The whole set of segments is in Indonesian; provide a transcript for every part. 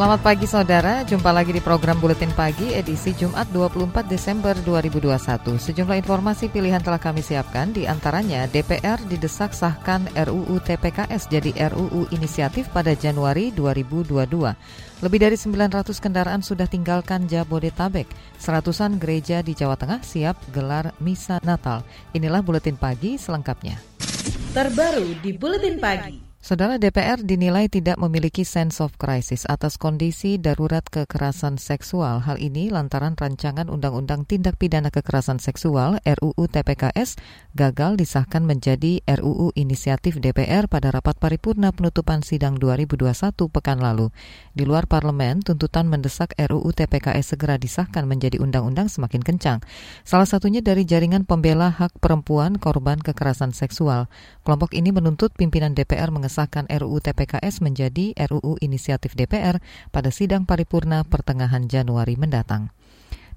Selamat pagi saudara, jumpa lagi di program Buletin Pagi edisi Jumat 24 Desember 2021. Sejumlah informasi pilihan telah kami siapkan, di antaranya DPR didesak sahkan RUU TPKS jadi RUU inisiatif pada Januari 2022. Lebih dari 900 kendaraan sudah tinggalkan Jabodetabek. Seratusan gereja di Jawa Tengah siap gelar Misa Natal. Inilah Buletin Pagi selengkapnya. Terbaru di Buletin Pagi. Saudara DPR dinilai tidak memiliki sense of crisis atas kondisi darurat kekerasan seksual. Hal ini lantaran rancangan Undang-Undang Tindak Pidana Kekerasan Seksual RUU TPKS gagal disahkan menjadi RUU inisiatif DPR pada rapat paripurna penutupan sidang 2021 pekan lalu. Di luar parlemen, tuntutan mendesak RUU TPKS segera disahkan menjadi undang-undang semakin kencang. Salah satunya dari jaringan pembela hak perempuan korban kekerasan seksual. Kelompok ini menuntut pimpinan DPR mengesahkan mengesahkan RUU TPKS menjadi RUU inisiatif DPR pada sidang paripurna pertengahan Januari mendatang.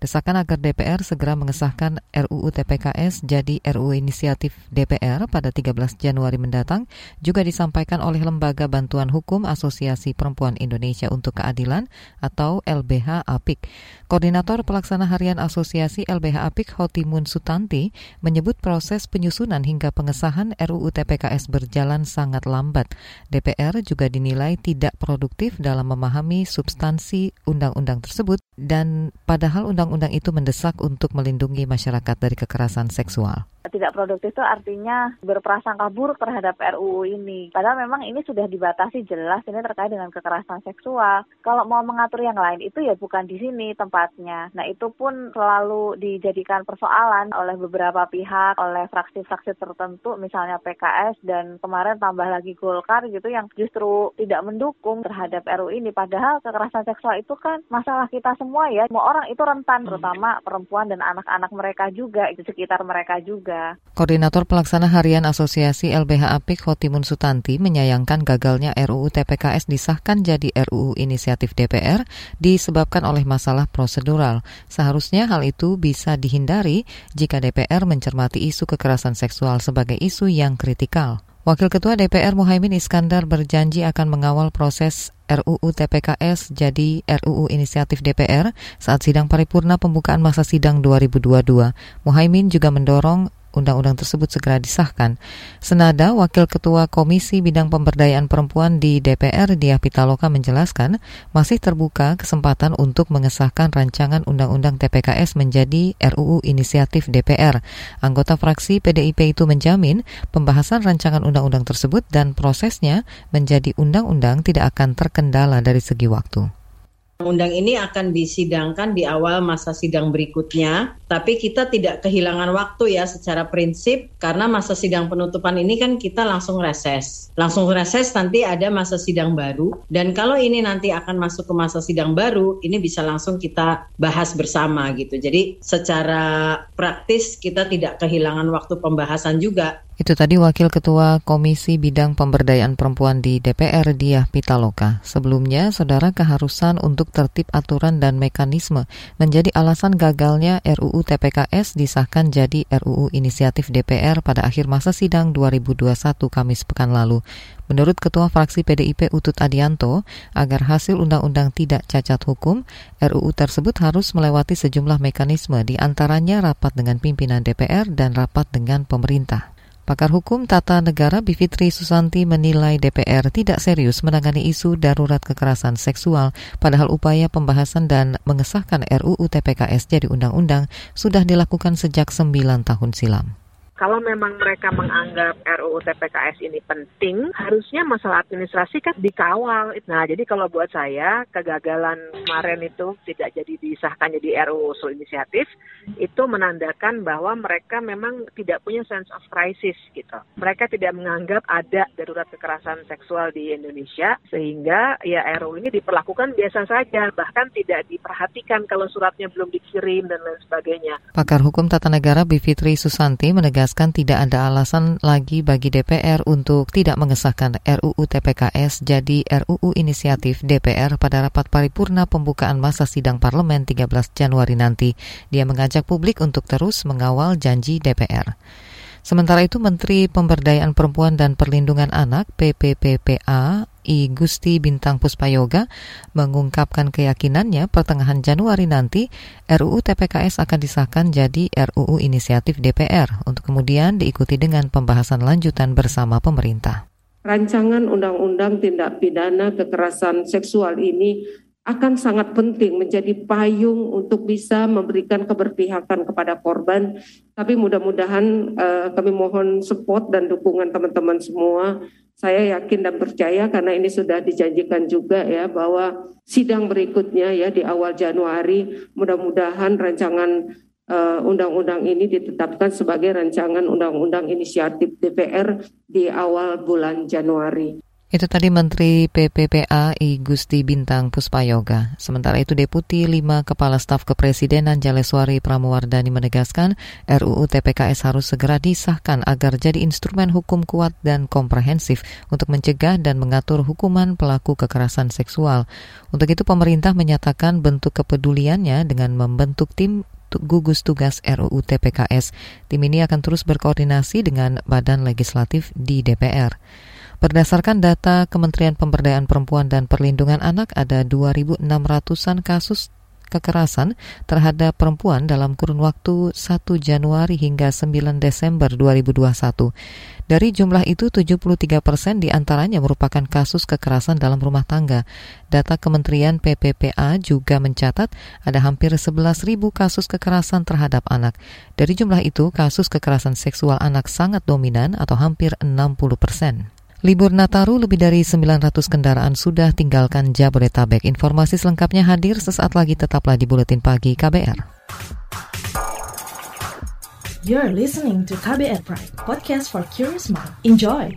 Desakan agar DPR segera mengesahkan RUU TPKS jadi RUU inisiatif DPR pada 13 Januari mendatang juga disampaikan oleh Lembaga Bantuan Hukum Asosiasi Perempuan Indonesia untuk Keadilan atau LBH APIK. Koordinator Pelaksana Harian Asosiasi LBH APIK Hotimun Sutanti menyebut proses penyusunan hingga pengesahan RUU TPKS berjalan sangat lambat. DPR juga dinilai tidak produktif dalam memahami substansi undang-undang tersebut dan padahal undang undang-undang itu mendesak untuk melindungi masyarakat dari kekerasan seksual. Tidak produktif itu artinya berprasangka buruk terhadap RUU ini. Padahal memang ini sudah dibatasi jelas ini terkait dengan kekerasan seksual. Kalau mau mengatur yang lain itu ya bukan di sini tempatnya. Nah itu pun selalu dijadikan persoalan oleh beberapa pihak, oleh fraksi-fraksi tertentu misalnya PKS dan kemarin tambah lagi Golkar gitu yang justru tidak mendukung terhadap RUU ini. Padahal kekerasan seksual itu kan masalah kita semua ya. Semua orang itu rentan terutama perempuan dan anak-anak mereka juga, di sekitar mereka juga juga. Koordinator Pelaksana Harian Asosiasi LBH Apik Hotimun Sutanti menyayangkan gagalnya RUU TPKS disahkan jadi RUU inisiatif DPR disebabkan oleh masalah prosedural. Seharusnya hal itu bisa dihindari jika DPR mencermati isu kekerasan seksual sebagai isu yang kritikal. Wakil Ketua DPR Muhaimin Iskandar berjanji akan mengawal proses RUU TPKS jadi RUU inisiatif DPR saat sidang paripurna pembukaan masa sidang 2022. Muhaimin juga mendorong undang-undang tersebut segera disahkan. Senada, Wakil Ketua Komisi Bidang Pemberdayaan Perempuan di DPR, Dia Pitaloka menjelaskan, masih terbuka kesempatan untuk mengesahkan rancangan undang-undang TPKS menjadi RUU inisiatif DPR. Anggota fraksi PDIP itu menjamin pembahasan rancangan undang-undang tersebut dan prosesnya menjadi undang-undang tidak akan terkendala dari segi waktu. Undang ini akan disidangkan di awal masa sidang berikutnya, tapi kita tidak kehilangan waktu ya secara prinsip karena masa sidang penutupan ini kan kita langsung reses. Langsung reses nanti ada masa sidang baru dan kalau ini nanti akan masuk ke masa sidang baru, ini bisa langsung kita bahas bersama gitu. Jadi secara praktis kita tidak kehilangan waktu pembahasan juga itu tadi Wakil Ketua Komisi Bidang Pemberdayaan Perempuan di DPR Diah Pitaloka. Sebelumnya, saudara keharusan untuk tertib aturan dan mekanisme menjadi alasan gagalnya RUU TPKS disahkan jadi RUU inisiatif DPR pada akhir masa sidang 2021 Kamis pekan lalu. Menurut Ketua Fraksi PDIP Utut Adianto, agar hasil undang-undang tidak cacat hukum, RUU tersebut harus melewati sejumlah mekanisme di antaranya rapat dengan pimpinan DPR dan rapat dengan pemerintah. Pakar Hukum Tata Negara Bivitri Susanti menilai DPR tidak serius menangani isu darurat kekerasan seksual, padahal upaya pembahasan dan mengesahkan RUU TPKS jadi undang-undang sudah dilakukan sejak 9 tahun silam kalau memang mereka menganggap RUU TPKS ini penting, harusnya masalah administrasi kan dikawal. Nah, jadi kalau buat saya kegagalan kemarin itu tidak jadi disahkan jadi RUU usul inisiatif, itu menandakan bahwa mereka memang tidak punya sense of crisis gitu. Mereka tidak menganggap ada darurat kekerasan seksual di Indonesia, sehingga ya RUU ini diperlakukan biasa saja, bahkan tidak diperhatikan kalau suratnya belum dikirim dan lain sebagainya. Pakar Hukum Tata Negara Bivitri Susanti menegaskan menegaskan tidak ada alasan lagi bagi DPR untuk tidak mengesahkan RUU TPKS jadi RUU inisiatif DPR pada rapat paripurna pembukaan masa sidang parlemen 13 Januari nanti. Dia mengajak publik untuk terus mengawal janji DPR. Sementara itu Menteri Pemberdayaan Perempuan dan Perlindungan Anak PPPPA I Gusti Bintang Puspayoga mengungkapkan keyakinannya pertengahan Januari nanti RUU TPKS akan disahkan jadi RUU inisiatif DPR untuk kemudian diikuti dengan pembahasan lanjutan bersama pemerintah. Rancangan undang-undang tindak pidana kekerasan seksual ini akan sangat penting menjadi payung untuk bisa memberikan keberpihakan kepada korban. Tapi mudah-mudahan uh, kami mohon support dan dukungan teman-teman semua. Saya yakin dan percaya karena ini sudah dijanjikan juga ya bahwa sidang berikutnya ya di awal Januari mudah-mudahan rancangan eh, undang-undang ini ditetapkan sebagai rancangan undang-undang inisiatif DPR di awal bulan Januari. Itu tadi Menteri PPPA I Gusti Bintang Puspayoga. Sementara itu Deputi 5 Kepala Staf Kepresidenan Jaleswari Pramuwardani menegaskan RUU TPKS harus segera disahkan agar jadi instrumen hukum kuat dan komprehensif untuk mencegah dan mengatur hukuman pelaku kekerasan seksual. Untuk itu pemerintah menyatakan bentuk kepeduliannya dengan membentuk tim gugus tugas RUU TPKS. Tim ini akan terus berkoordinasi dengan badan legislatif di DPR. Berdasarkan data Kementerian Pemberdayaan Perempuan dan Perlindungan Anak, ada 2.600-an kasus kekerasan terhadap perempuan dalam kurun waktu 1 Januari hingga 9 Desember 2021. Dari jumlah itu, 73 persen di antaranya merupakan kasus kekerasan dalam rumah tangga. Data Kementerian PPPA juga mencatat ada hampir 11 ribu kasus kekerasan terhadap anak. Dari jumlah itu, kasus kekerasan seksual anak sangat dominan atau hampir 60 persen. Libur Nataru lebih dari 900 kendaraan sudah tinggalkan Jabodetabek. Informasi selengkapnya hadir sesaat lagi tetaplah di Buletin Pagi KBR. You're listening to KBR Pride, podcast for curious mind. Enjoy!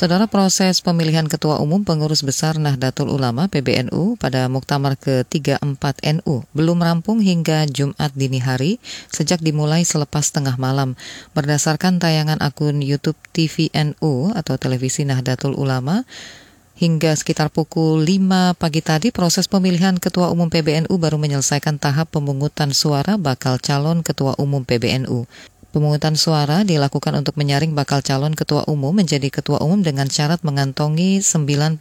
Saudara proses pemilihan Ketua Umum Pengurus Besar Nahdlatul Ulama PBNU pada Muktamar ke-34 NU belum rampung hingga Jumat dini hari sejak dimulai selepas tengah malam. Berdasarkan tayangan akun YouTube TVNU atau Televisi Nahdlatul Ulama, Hingga sekitar pukul 5 pagi tadi, proses pemilihan Ketua Umum PBNU baru menyelesaikan tahap pemungutan suara bakal calon Ketua Umum PBNU. Pemungutan suara dilakukan untuk menyaring bakal calon ketua umum menjadi ketua umum dengan syarat mengantongi 99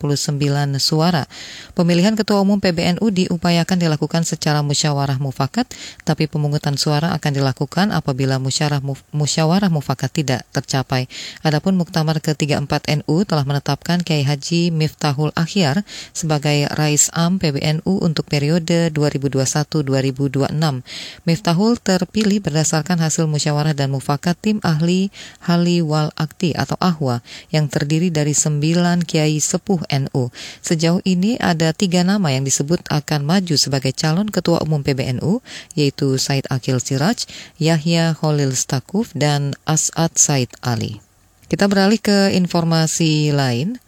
suara. Pemilihan ketua umum PBNU diupayakan dilakukan secara musyawarah mufakat, tapi pemungutan suara akan dilakukan apabila musyawarah mufakat tidak tercapai. Adapun Muktamar ke-34 NU telah menetapkan Kiai Haji Miftahul Akhir sebagai Rais Am PBNU untuk periode 2021-2026. Miftahul terpilih berdasarkan hasil musyawarah dan mufakat tim ahli Hali Wal Akti atau Ahwa yang terdiri dari sembilan kiai sepuh NU. Sejauh ini ada tiga nama yang disebut akan maju sebagai calon ketua umum PBNU, yaitu Said Akil Siraj, Yahya Holil Stakuf, dan As'ad Said Ali. Kita beralih ke informasi lain.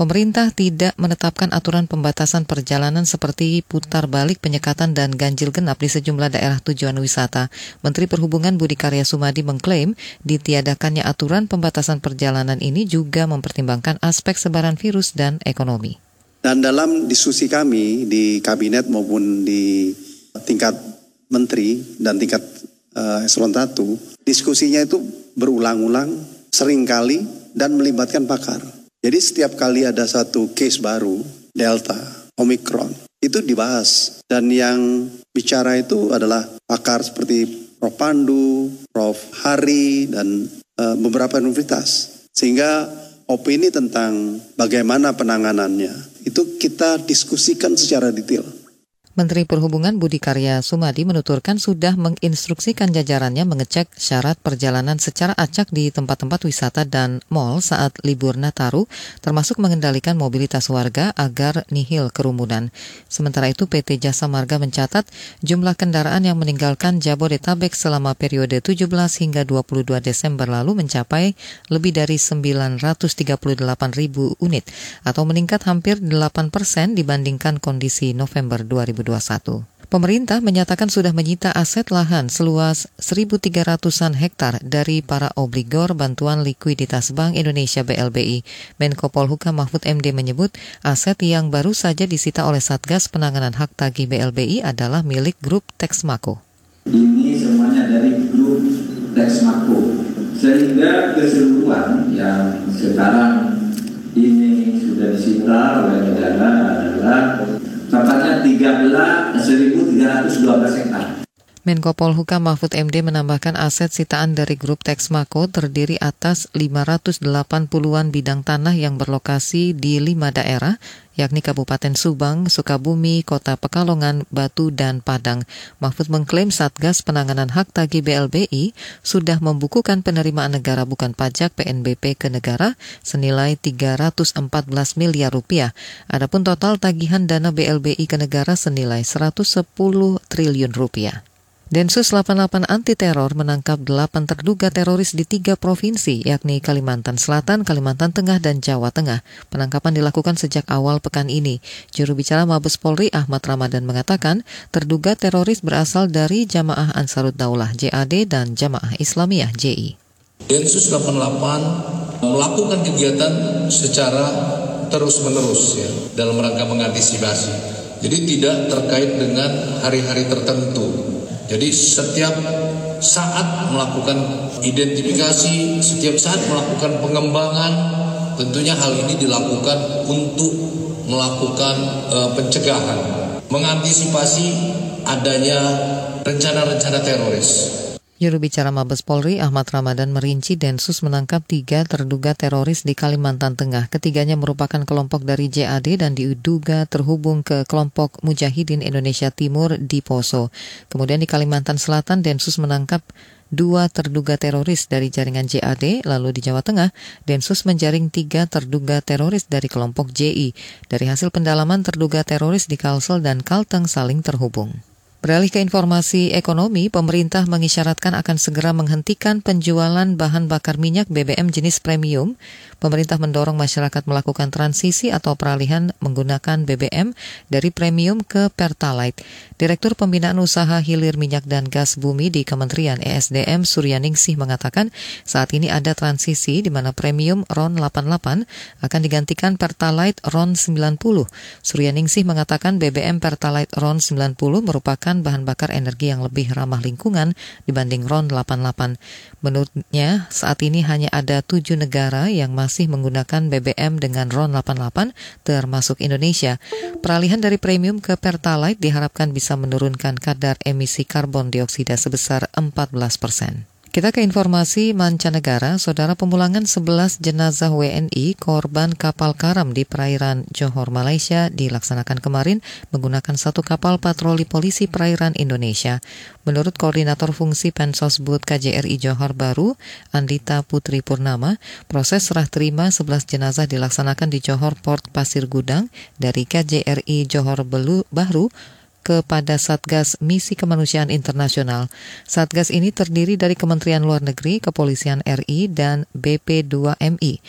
Pemerintah tidak menetapkan aturan pembatasan perjalanan seperti putar balik penyekatan dan ganjil genap di sejumlah daerah tujuan wisata. Menteri Perhubungan Budi Karya Sumadi mengklaim ditiadakannya aturan pembatasan perjalanan ini juga mempertimbangkan aspek sebaran virus dan ekonomi. Dan dalam diskusi kami di kabinet maupun di tingkat menteri dan tingkat uh, eselon 1, diskusinya itu berulang-ulang, sering kali dan melibatkan pakar jadi setiap kali ada satu case baru, Delta, Omicron, itu dibahas. Dan yang bicara itu adalah pakar seperti Prof. Pandu, Prof. Hari, dan e, beberapa universitas. Sehingga opini tentang bagaimana penanganannya itu kita diskusikan secara detail. Menteri Perhubungan Budi Karya Sumadi menuturkan sudah menginstruksikan jajarannya mengecek syarat perjalanan secara acak di tempat-tempat wisata dan mal saat libur Nataru, termasuk mengendalikan mobilitas warga agar nihil kerumunan. Sementara itu PT Jasa Marga mencatat jumlah kendaraan yang meninggalkan Jabodetabek selama periode 17 hingga 22 Desember lalu mencapai lebih dari 938 ribu unit atau meningkat hampir 8 persen dibandingkan kondisi November 2020. 2021. Pemerintah menyatakan sudah menyita aset lahan seluas 1.300-an hektar dari para obligor bantuan likuiditas Bank Indonesia BLBI. Menko Polhukam Mahfud MD menyebut aset yang baru saja disita oleh Satgas Penanganan Hak Tagih BLBI adalah milik grup Texmaco. Ini semuanya dari grup Texmaco. Sehingga keseluruhan yang sekarang ini sudah disita oleh negara adalah tepatnya 13 1312 hektar. Menko Polhukam Mahfud MD menambahkan aset sitaan dari grup Texmaco terdiri atas 580-an bidang tanah yang berlokasi di lima daerah, yakni Kabupaten Subang, Sukabumi, Kota Pekalongan, Batu, dan Padang. Mahfud mengklaim Satgas Penanganan Hak Tagih BLBI sudah membukukan penerimaan negara bukan pajak PNBP ke negara senilai 314 miliar rupiah. Adapun total tagihan dana BLBI ke negara senilai 110 triliun rupiah. Densus 88 anti teror menangkap 8 terduga teroris di tiga provinsi, yakni Kalimantan Selatan, Kalimantan Tengah, dan Jawa Tengah. Penangkapan dilakukan sejak awal pekan ini. Juru bicara Mabes Polri Ahmad Ramadan mengatakan, terduga teroris berasal dari Jamaah Ansarut Daulah JAD dan Jamaah Islamiyah JI. Densus 88 melakukan kegiatan secara terus-menerus ya dalam rangka mengantisipasi. Jadi tidak terkait dengan hari-hari tertentu jadi setiap saat melakukan identifikasi, setiap saat melakukan pengembangan, tentunya hal ini dilakukan untuk melakukan uh, pencegahan, mengantisipasi adanya rencana-rencana teroris. Juru bicara Mabes Polri Ahmad Ramadan merinci Densus menangkap tiga terduga teroris di Kalimantan Tengah. Ketiganya merupakan kelompok dari JAD dan diduga terhubung ke kelompok Mujahidin Indonesia Timur di Poso. Kemudian di Kalimantan Selatan Densus menangkap dua terduga teroris dari jaringan JAD, lalu di Jawa Tengah, Densus menjaring tiga terduga teroris dari kelompok JI. Dari hasil pendalaman terduga teroris di Kalsel dan Kalteng saling terhubung. Beralih ke informasi ekonomi, pemerintah mengisyaratkan akan segera menghentikan penjualan bahan bakar minyak BBM jenis premium pemerintah mendorong masyarakat melakukan transisi atau peralihan menggunakan BBM dari premium ke Pertalite. Direktur Pembinaan Usaha Hilir Minyak dan Gas Bumi di Kementerian ESDM Suryaningsih mengatakan saat ini ada transisi di mana premium RON 88 akan digantikan Pertalite RON 90. Suryaningsih mengatakan BBM Pertalite RON 90 merupakan bahan bakar energi yang lebih ramah lingkungan dibanding RON 88. Menurutnya, saat ini hanya ada tujuh negara yang masih masih menggunakan BBM dengan RON 88 termasuk Indonesia. Peralihan dari premium ke Pertalite diharapkan bisa menurunkan kadar emisi karbon dioksida sebesar 14 persen. Kita ke informasi mancanegara, saudara pemulangan 11 jenazah WNI korban kapal karam di perairan Johor, Malaysia dilaksanakan kemarin menggunakan satu kapal patroli polisi perairan Indonesia. Menurut Koordinator Fungsi Pensosbud KJRI Johor Baru, Andita Putri Purnama, proses serah terima 11 jenazah dilaksanakan di Johor Port Pasir Gudang dari KJRI Johor Bahru kepada Satgas Misi Kemanusiaan Internasional. Satgas ini terdiri dari Kementerian Luar Negeri, Kepolisian RI, dan BP2MI.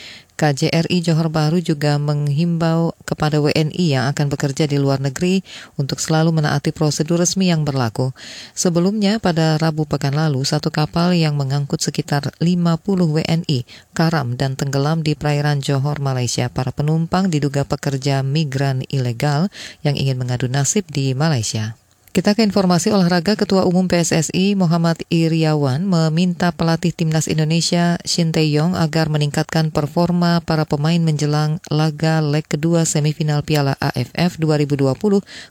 KJRI Johor Bahru juga menghimbau kepada WNI yang akan bekerja di luar negeri untuk selalu menaati prosedur resmi yang berlaku. Sebelumnya, pada Rabu pekan lalu, satu kapal yang mengangkut sekitar 50 WNI karam dan tenggelam di perairan Johor, Malaysia. Para penumpang diduga pekerja migran ilegal yang ingin mengadu nasib di Malaysia. Kita ke informasi olahraga, Ketua Umum PSSI Muhammad Iriawan meminta pelatih timnas Indonesia Shin Tae-yong agar meningkatkan performa para pemain menjelang laga leg kedua semifinal Piala AFF 2020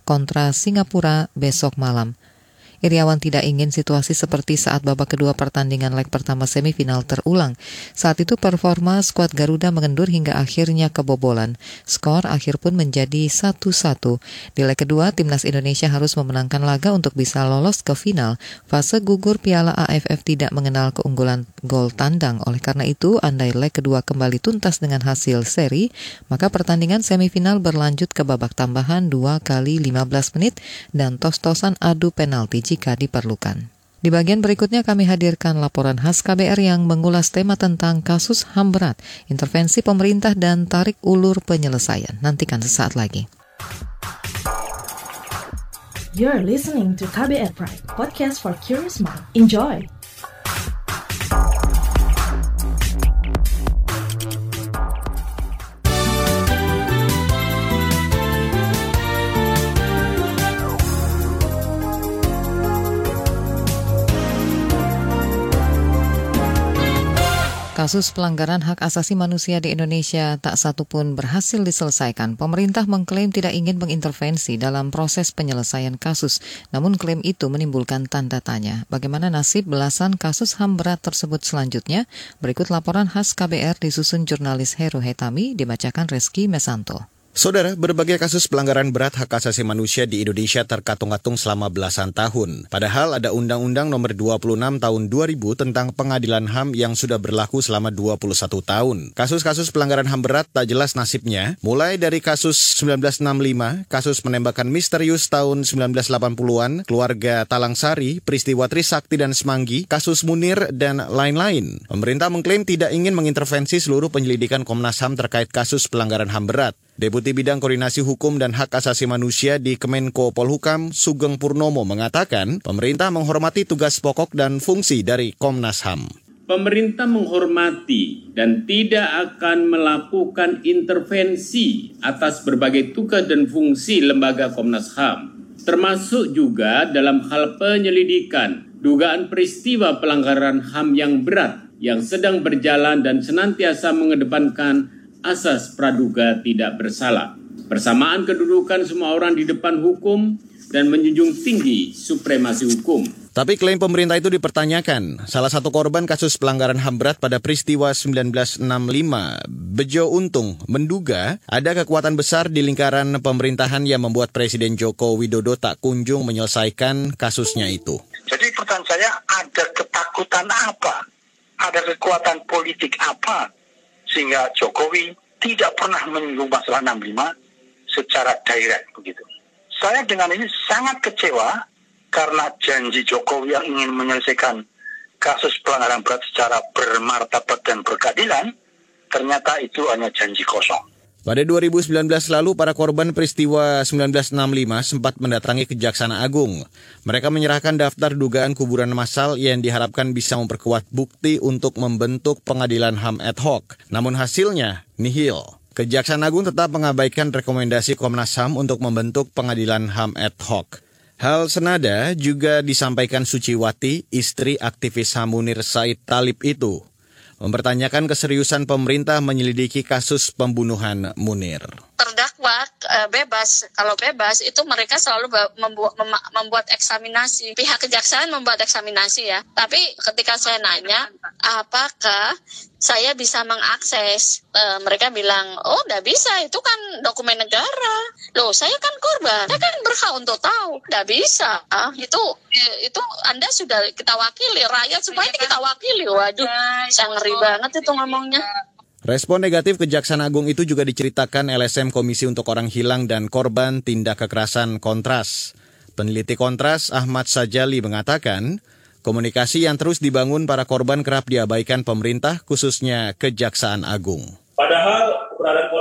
kontra Singapura besok malam. Iriawan tidak ingin situasi seperti saat babak kedua pertandingan leg pertama semifinal terulang. Saat itu performa skuad Garuda mengendur hingga akhirnya kebobolan. Skor akhir pun menjadi 1-1. Di leg kedua, timnas Indonesia harus memenangkan laga untuk bisa lolos ke final. Fase gugur Piala AFF tidak mengenal keunggulan gol tandang. Oleh karena itu, andai leg kedua kembali tuntas dengan hasil seri, maka pertandingan semifinal berlanjut ke babak tambahan 2 kali 15 menit dan tos-tosan adu penalti jika diperlukan. Di bagian berikutnya kami hadirkan laporan khas KBR yang mengulas tema tentang kasus HAM berat, intervensi pemerintah dan tarik ulur penyelesaian. Nantikan sesaat lagi. You're listening to KBR Pride, podcast for curious mind. Enjoy! Kasus pelanggaran hak asasi manusia di Indonesia tak satu pun berhasil diselesaikan. Pemerintah mengklaim tidak ingin mengintervensi dalam proses penyelesaian kasus, namun klaim itu menimbulkan tanda tanya. Bagaimana nasib belasan kasus HAM berat tersebut selanjutnya? Berikut laporan khas KBR disusun jurnalis Heru Hetami, dibacakan Reski Mesanto. Saudara, berbagai kasus pelanggaran berat hak asasi manusia di Indonesia terkatung-katung selama belasan tahun. Padahal ada Undang-Undang Nomor 26 Tahun 2000 tentang Pengadilan HAM yang sudah berlaku selama 21 tahun. Kasus-kasus pelanggaran HAM berat tak jelas nasibnya, mulai dari kasus 1965, kasus penembakan misterius tahun 1980-an, keluarga Talangsari, peristiwa Trisakti dan Semanggi, kasus Munir, dan lain-lain. Pemerintah mengklaim tidak ingin mengintervensi seluruh penyelidikan Komnas HAM terkait kasus pelanggaran HAM berat. Deputi Bidang Koordinasi Hukum dan Hak Asasi Manusia di Kemenko Polhukam, Sugeng Purnomo mengatakan, pemerintah menghormati tugas pokok dan fungsi dari Komnas HAM. Pemerintah menghormati dan tidak akan melakukan intervensi atas berbagai tugas dan fungsi lembaga Komnas HAM, termasuk juga dalam hal penyelidikan dugaan peristiwa pelanggaran HAM yang berat yang sedang berjalan dan senantiasa mengedepankan asas praduga tidak bersalah. Persamaan kedudukan semua orang di depan hukum dan menjunjung tinggi supremasi hukum. Tapi klaim pemerintah itu dipertanyakan. Salah satu korban kasus pelanggaran HAM berat pada peristiwa 1965, Bejo Untung, menduga ada kekuatan besar di lingkaran pemerintahan yang membuat Presiden Joko Widodo tak kunjung menyelesaikan kasusnya itu. Jadi pertanyaan saya, ada ketakutan apa? Ada kekuatan politik apa sehingga Jokowi tidak pernah menyinggung masalah 65 secara direct begitu. Saya dengan ini sangat kecewa karena janji Jokowi yang ingin menyelesaikan kasus pelanggaran berat secara bermartabat dan berkeadilan, ternyata itu hanya janji kosong. Pada 2019 lalu, para korban peristiwa 1965 sempat mendatangi Kejaksaan Agung. Mereka menyerahkan daftar dugaan kuburan massal yang diharapkan bisa memperkuat bukti untuk membentuk pengadilan HAM ad hoc. Namun hasilnya nihil. Kejaksaan Agung tetap mengabaikan rekomendasi Komnas HAM untuk membentuk pengadilan HAM ad hoc. Hal senada juga disampaikan Suciwati, istri aktivis HAM Munir Said Talib itu mempertanyakan keseriusan pemerintah menyelidiki kasus pembunuhan Munir. Terdakwa e, bebas, kalau bebas itu mereka selalu membuat, membuat eksaminasi. Pihak kejaksaan membuat eksaminasi ya. Tapi ketika saya nanya, apakah saya bisa mengakses. E, mereka bilang, oh udah bisa, itu kan dokumen negara. Loh, saya kan korban, saya kan berhak untuk tahu. Udah bisa, ah, itu itu Anda sudah kita wakili, rakyat semuanya kita wakili. Waduh, saya ngeri banget itu ngomongnya. Respon negatif Kejaksaan Agung itu juga diceritakan LSM Komisi untuk Orang Hilang dan Korban Tindak Kekerasan Kontras. Peneliti Kontras Ahmad Sajali mengatakan, Komunikasi yang terus dibangun para korban kerap diabaikan pemerintah, khususnya Kejaksaan Agung. Padahal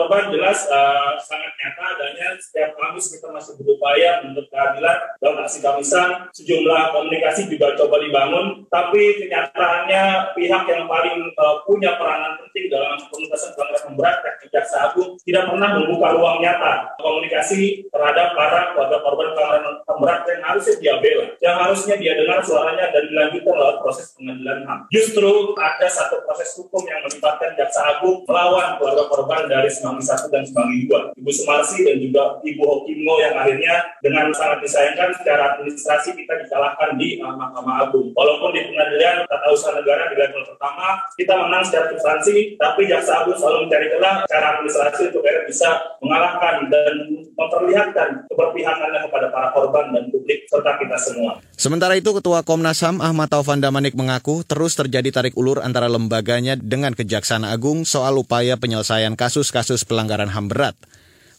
korban jelas uh, sangat nyata adanya setiap Kamis kita masih berupaya untuk keadilan dalam aksi Kamisan sejumlah komunikasi juga coba dibangun tapi kenyataannya pihak yang paling uh, punya peranan penting dalam penuntasan pelanggaran berat yakni Jaksa Agung tidak pernah membuka ruang nyata komunikasi terhadap para keluarga korban pelanggaran HAM berat yang harusnya dia bela, yang harusnya dia dengar suaranya dan dilanjutkan lewat proses pengadilan HAM. Justru ada satu proses hukum yang melibatkan Jaksa Agung melawan keluarga korban dari Semanggi 1 dan Semanggi 2, Ibu Sumarsi dan juga Ibu Hokimo yang akhirnya dengan sangat disayangkan secara administrasi kita dikalahkan di Mahkamah Agung. Walaupun di pengadilan tata usaha negara di level pertama kita menang secara substansi, tapi Jaksa Agung selalu mencari celah cara administrasi untuk akhirnya bisa mengalahkan dan memperlihatkan keberpihakannya kepada para korban dan publik serta kita semua. Sementara itu, Ketua Komnas HAM Ahmad Taufan Damanik mengaku terus terjadi tarik ulur antara lembaganya dengan Kejaksaan Agung soal upaya penyelesaian kasus-kasus pelanggaran HAM berat.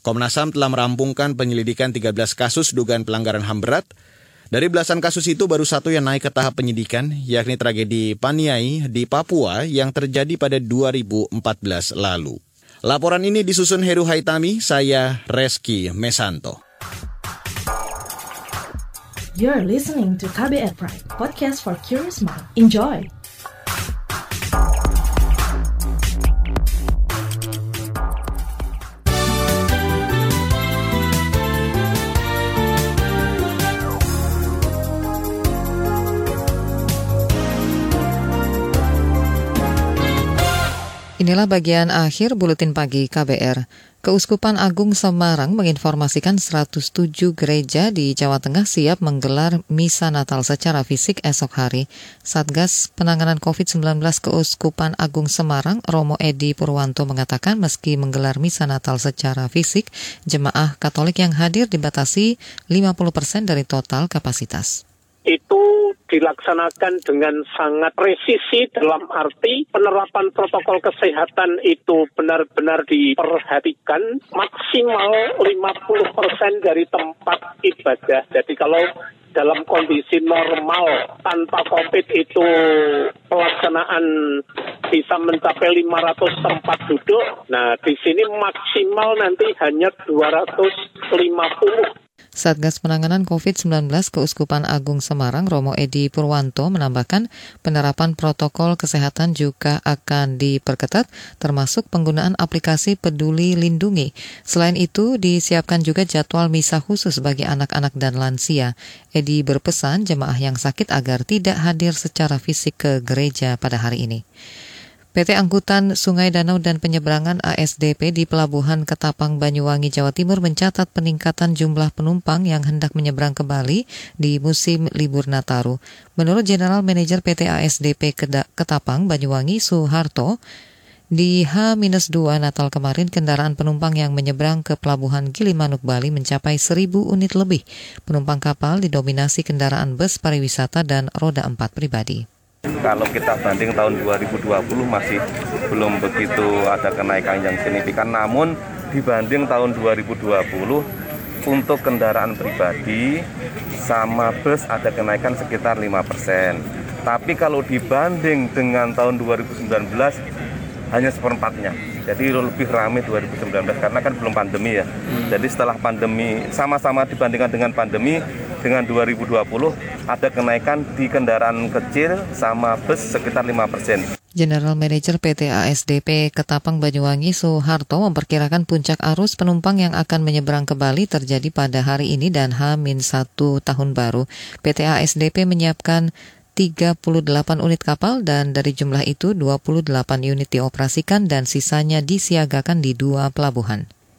Komnas HAM telah merampungkan penyelidikan 13 kasus dugaan pelanggaran HAM berat, dari belasan kasus itu baru satu yang naik ke tahap penyidikan, yakni tragedi Paniai di Papua yang terjadi pada 2014 lalu. Laporan ini disusun Heru Haitami, saya Reski Mesanto. You're listening to KBR Pride, podcast for curious mind. Enjoy! Inilah bagian akhir buletin pagi KBR. Keuskupan Agung Semarang menginformasikan 107 gereja di Jawa Tengah siap menggelar misa Natal secara fisik esok hari. Satgas Penanganan COVID-19 Keuskupan Agung Semarang, Romo Edi Purwanto mengatakan meski menggelar misa Natal secara fisik, jemaah Katolik yang hadir dibatasi 50% dari total kapasitas. Itu dilaksanakan dengan sangat presisi dalam arti penerapan protokol kesehatan itu benar-benar diperhatikan maksimal 50% dari tempat ibadah. Jadi kalau dalam kondisi normal tanpa COVID itu pelaksanaan bisa mencapai 500 tempat duduk. Nah, di sini maksimal nanti hanya 250 Satgas Penanganan COVID-19 Keuskupan Agung Semarang Romo Edi Purwanto menambahkan penerapan protokol kesehatan juga akan diperketat termasuk penggunaan aplikasi Peduli Lindungi. Selain itu disiapkan juga jadwal misa khusus bagi anak-anak dan lansia. Edi berpesan jemaah yang sakit agar tidak hadir secara fisik ke gereja pada hari ini. PT Angkutan Sungai Danau dan Penyeberangan ASDP di Pelabuhan Ketapang Banyuwangi, Jawa Timur mencatat peningkatan jumlah penumpang yang hendak menyeberang ke Bali di musim libur Nataru. Menurut General Manager PT ASDP Ketapang Banyuwangi Suharto, di H-2 Natal kemarin, kendaraan penumpang yang menyeberang ke Pelabuhan Gilimanuk, Bali mencapai 1.000 unit lebih. Penumpang kapal didominasi kendaraan bus pariwisata dan roda empat pribadi. Kalau kita banding tahun 2020 masih belum begitu ada kenaikan yang signifikan, namun dibanding tahun 2020 untuk kendaraan pribadi sama bus ada kenaikan sekitar 5%. Tapi kalau dibanding dengan tahun 2019 hanya seperempatnya. Jadi lebih ramai 2019 karena kan belum pandemi ya. Hmm. Jadi setelah pandemi sama-sama dibandingkan dengan pandemi dengan 2020 ada kenaikan di kendaraan kecil sama bus sekitar 5 persen. General Manager PT ASDP Ketapang Banyuwangi Soeharto memperkirakan puncak arus penumpang yang akan menyeberang ke Bali terjadi pada hari ini dan H-1 tahun baru. PT ASDP menyiapkan 38 unit kapal dan dari jumlah itu 28 unit dioperasikan dan sisanya disiagakan di dua pelabuhan.